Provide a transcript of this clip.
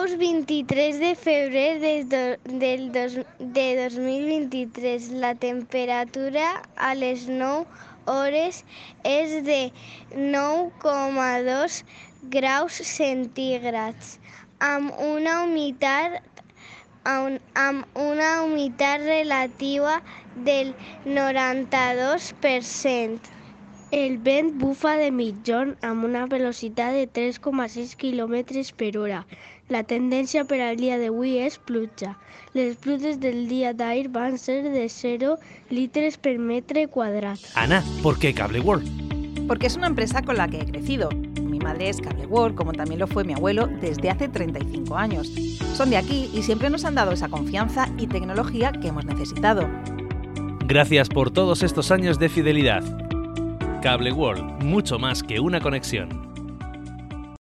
Dijous 23 de febrer des do, del dos, de 2023 la temperatura a les 9 hores és de 9,2 graus centígrads amb una humitat amb una humitat relativa del 92%. El vent bufa de mitjorn amb una velocitat de 3,6 km per hora. La tendència per al dia d'avui és pluja. Les pluges del dia d'ahir van ser de 0 litres per metre quadrat. Ana, ¿por qué Cable World? Porque es una empresa con la que he crecido. Mi madre es Cable World, como también lo fue mi abuelo desde hace 35 años. Son de aquí y siempre nos han dado esa confianza y tecnología que hemos necesitado. Gracias por todos estos años de fidelidad. Cable World, mucho más que una conexión.